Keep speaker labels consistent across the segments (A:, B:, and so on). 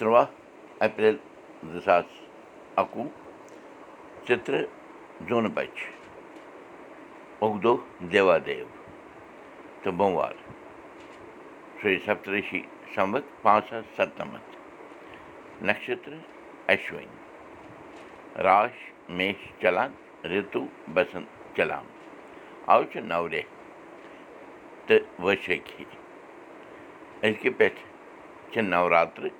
A: تُرٛواہ اپریل زٕ ساس اَکوُہ ژٕترٛہ جوٗنہٕ بَچہِ اکدۄہ دیوا دیو تہٕ بوموار شیٚیہِ سَتتٕرشی سَمت پانٛژھ ساس سَتنَمَتھ نَشترٕ اَشوٕنۍ راش میش چلان رِتوٗ بسنٛت چلان آز چھُ نو رٮ۪تھ تہٕ أزکہِ پٮ۪ٹھ چھِ نوراترٕ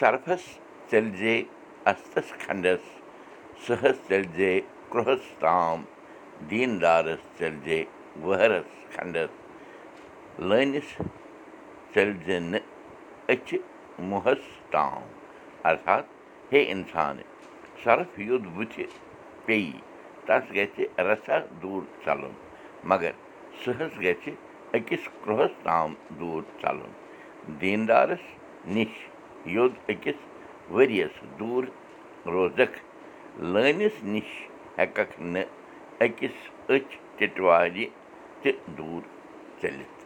A: ژٔلۍ زے استس کھنڈس سہس ژٔلۍ زے کرٛہس تام دیٖندارس ژٔلۍ زے وہرس کھنڈس لٲنِس ژٔلۍ زِ نہٕ أچھِ مُہس تام ارتھات ہے اِنسان سرف یوٚد بٕتھِ پیٚیہِ تس گژھِ رژھا دوٗر ژلُن مگر سہس گژھِ أکِس کرٛہس تام دوٗر ژلُن دیٖندارس نِش یوٚد أکِس ؤرِیَس دوٗر روزکھ لٲنِس نِش ہٮ۪ککھ نہٕ أکِس أچھ ٹِٹوارِ تہِ دوٗر ژٔلِتھ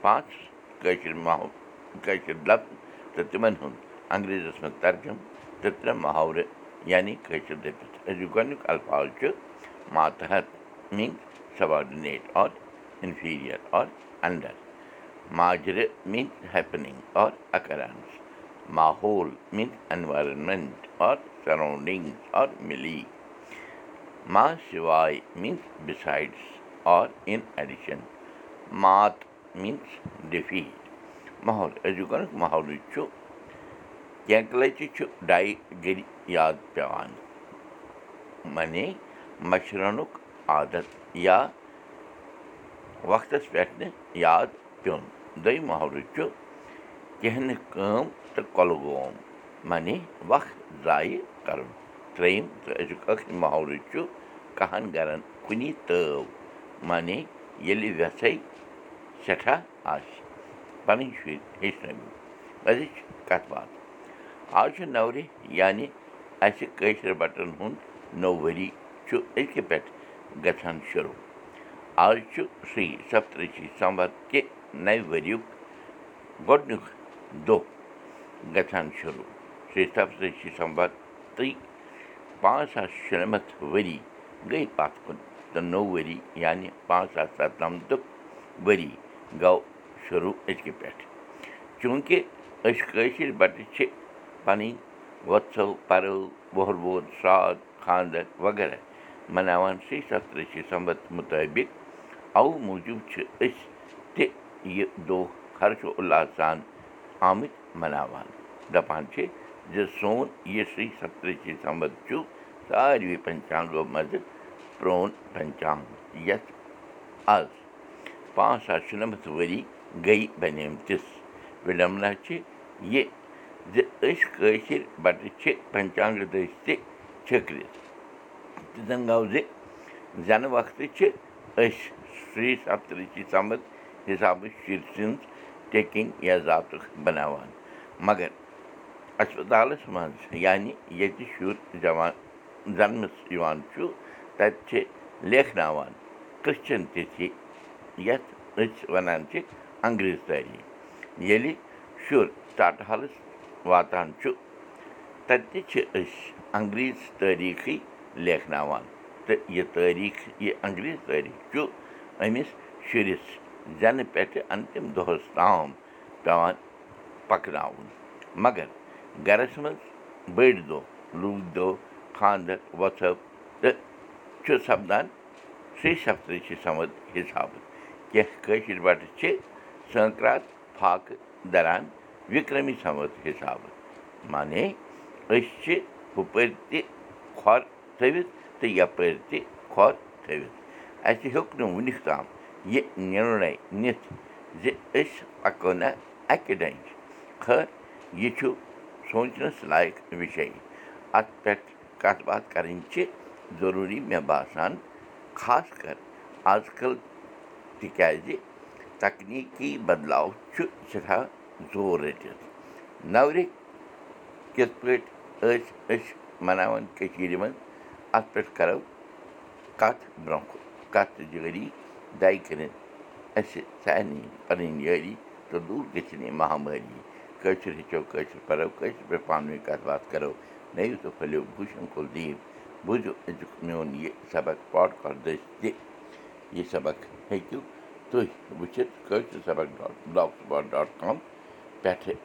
A: پانٛژھ کٲشِر ماحول کٲشِر لفظ تہٕ تِمن ہُنٛد انگریٖزس منٛز ترجُم تہٕ ترٛےٚ محاورٕ یعنی کٲشِر دٔپِتھ۔ أزیُک گۄڈنیُک الفاظ چھُ ماتحت means subordinate or inferior or under ماجرٕ means happening or occurrence ماحول means environment or surroundings or مِلی ما سِواے means besides or in addition مات میٖنٕز ڈِفیٖٹ ماحول أزیُک گۄڈنیُک ماحولٕے چھُ کینٛہہ لَٹہِ چھُ ڈاے گٔرِ یاد پیٚوان منے مَچھرنُک عادت یا وقتس پٮ۪ٹھ نہٕ یاد پیوٚن دوٚیِم محلہٕ چھُ کینٛہہ نہٕ کٲم تہٕ کۄلہٕ گوم منے وق ضایہِ کَرُن ترٛیٚیِم تہٕ أزیُک محلہٕ چھُ کَہَن گَرَن کُنی تٲو منے ییٚلہِ وٮ۪ژھَے سٮ۪ٹھاہ آسہِ پَنٕنۍ شُرۍ ہیٚچھنٲوِو أزِچ کَتھ باتھ آز چھُ نورِ یعنی اَسہِ کٲشِر بَٹن ہُنٛد نوٚو ؤری چھُ أزکہِ پٮ۪ٹھ گژھان شروٗع آز چھُ سُے سَتتٕرشی سَمبر کہِ نَوِ ؤریُک گۄڈنیُک دۄہ گژھان شروٗع سَتتٕرشی سَمبر تہٕ پانٛژھ ساس شُنَمَتھ ؤری گٔے پَتھ کُن تہٕ نوٚو ؤری یعنی پانٛژھ ساس سَتنَمتُک ؤری گوٚو شروٗع أزکہِ پٮ۪ٹھ چوٗنٛکہِ أسۍ کٲشِر بَٹہٕ چھِ پَنٕنۍ وۄژھو پَرو وۄہر ووت سرٛاد خانٛدر وغیرہ مَناوان شیٚیہِ سَتتٕرشی سَمبر مُطٲبِق اَوٕ موٗجوٗب چھِ أسۍ تہِ یہِ دۄہ خرشو اُللاس سان آمٕتۍ دَپان چھِ زِ سون یہِ شیٚیہِ سَتتٕرشی سَمبر چھُ ساروٕے پنچانگو منٛزٕ پرٛون پنچانٛگ یَتھ آز پانٛژھ ساس شُنَمَتھ ؤری گٔے بَنیمتِس وِڈمبنا چھِ یہِ زِ أسۍ کٲشِر بَٹہٕ چھِ پنچانٛگہٕ دٔسۍ تہِ چھٔکرِتھ زَن گوٚو زِ زٮ۪نہٕ وقتہٕ چھِ أسۍ شیٚیہِ سَتتٕرشی سَمبر مگر اَسپَتالَس منٛز یعنی ییٚتہِ شُر جوان زَنمَس یِوان چھُ تَتہِ چھِ لیکھناوان کرٛسچَن تِتھی یَتھ أسۍ وَنان چھِ انٛگریٖز تٲریٖخ ییٚلہِ شُر ژاٹہٕ حالَس واتان چھُ تَتہِ تہِ چھِ أسۍ انٛگریٖز تٲریٖخٕے لیکھناوان تہٕ یہِ تٲریٖخ یہِ انٛگریٖز تٲریٖخ چھُ أمِس شُرِس زٮ۪نہٕ پٮ۪ٹھٕ اَنتِم دۄہَس تام پٮ۪وان پَکناوُن مگر گَرَس منٛز بٔڑۍ دۄہ لوٗکھ دۄہ خانٛدر وۄژھ تہٕ چھُ سَپدان شیٚیہِ سَتتٕرشی سَمد حِسابہٕ کینٛہہ کٲشِر بَٹہٕ چھِ سٲنٛکرات فاقہٕ دَران وِکرمی سَمد حِسابہٕ مانے أسۍ چھِ ہُپٲرۍ تہِ کھۄر تھٲوِتھ تہٕ یَپٲرۍ تہِ کھۄر تھٲوِتھ اَسہِ ہیوٚک نہٕ وٕنیُک تام یہِ نِرنَے نِتھ زِ أسۍ پَکو نہ اَکہِ ڈنٛجہِ خٲر یہِ چھُ سونٛچنَس لایق وِشے اَتھ پٮ۪ٹھ کَتھ باتھ کَرٕنۍ چھِ ضروٗری مےٚ باسان خاص کَر آز کَل تِکیٛازِ تَکنیٖکی بَدلاو چھُ سٮ۪ٹھاہ زور رٔٹِتھ نَورِ کِتھ پٲٹھۍ ٲسۍ أسۍ مَناوان کٔشیٖرِ منٛز اَتھ پٮ۪ٹھ کَرو کَتھ برٛونٛہہ کُن کَتھ جٲری دَے کٔرِتھ اَسہِ سارنٕے پَنٕنۍ یٲری تہٕ دوٗر گٔژھِنۍ یہِ مہامٲری کٲشُر ہیٚچھو کٲشُر پَرو کٲشِر پٲٹھۍ پانہٕ ؤنۍ کَتھ باتھ کَرو نٔیِو تہٕ پھٔلِو بوٗشَن کُل دیٖو بوٗزِو أزیُک میون یہِ سبق تہِ یہِ سبق ہیٚکِو تُہۍ وٕچھِتھ کٲشِر سبق ڈاٹ بٕلاک ڈاٹ کام پٮ۪ٹھٕ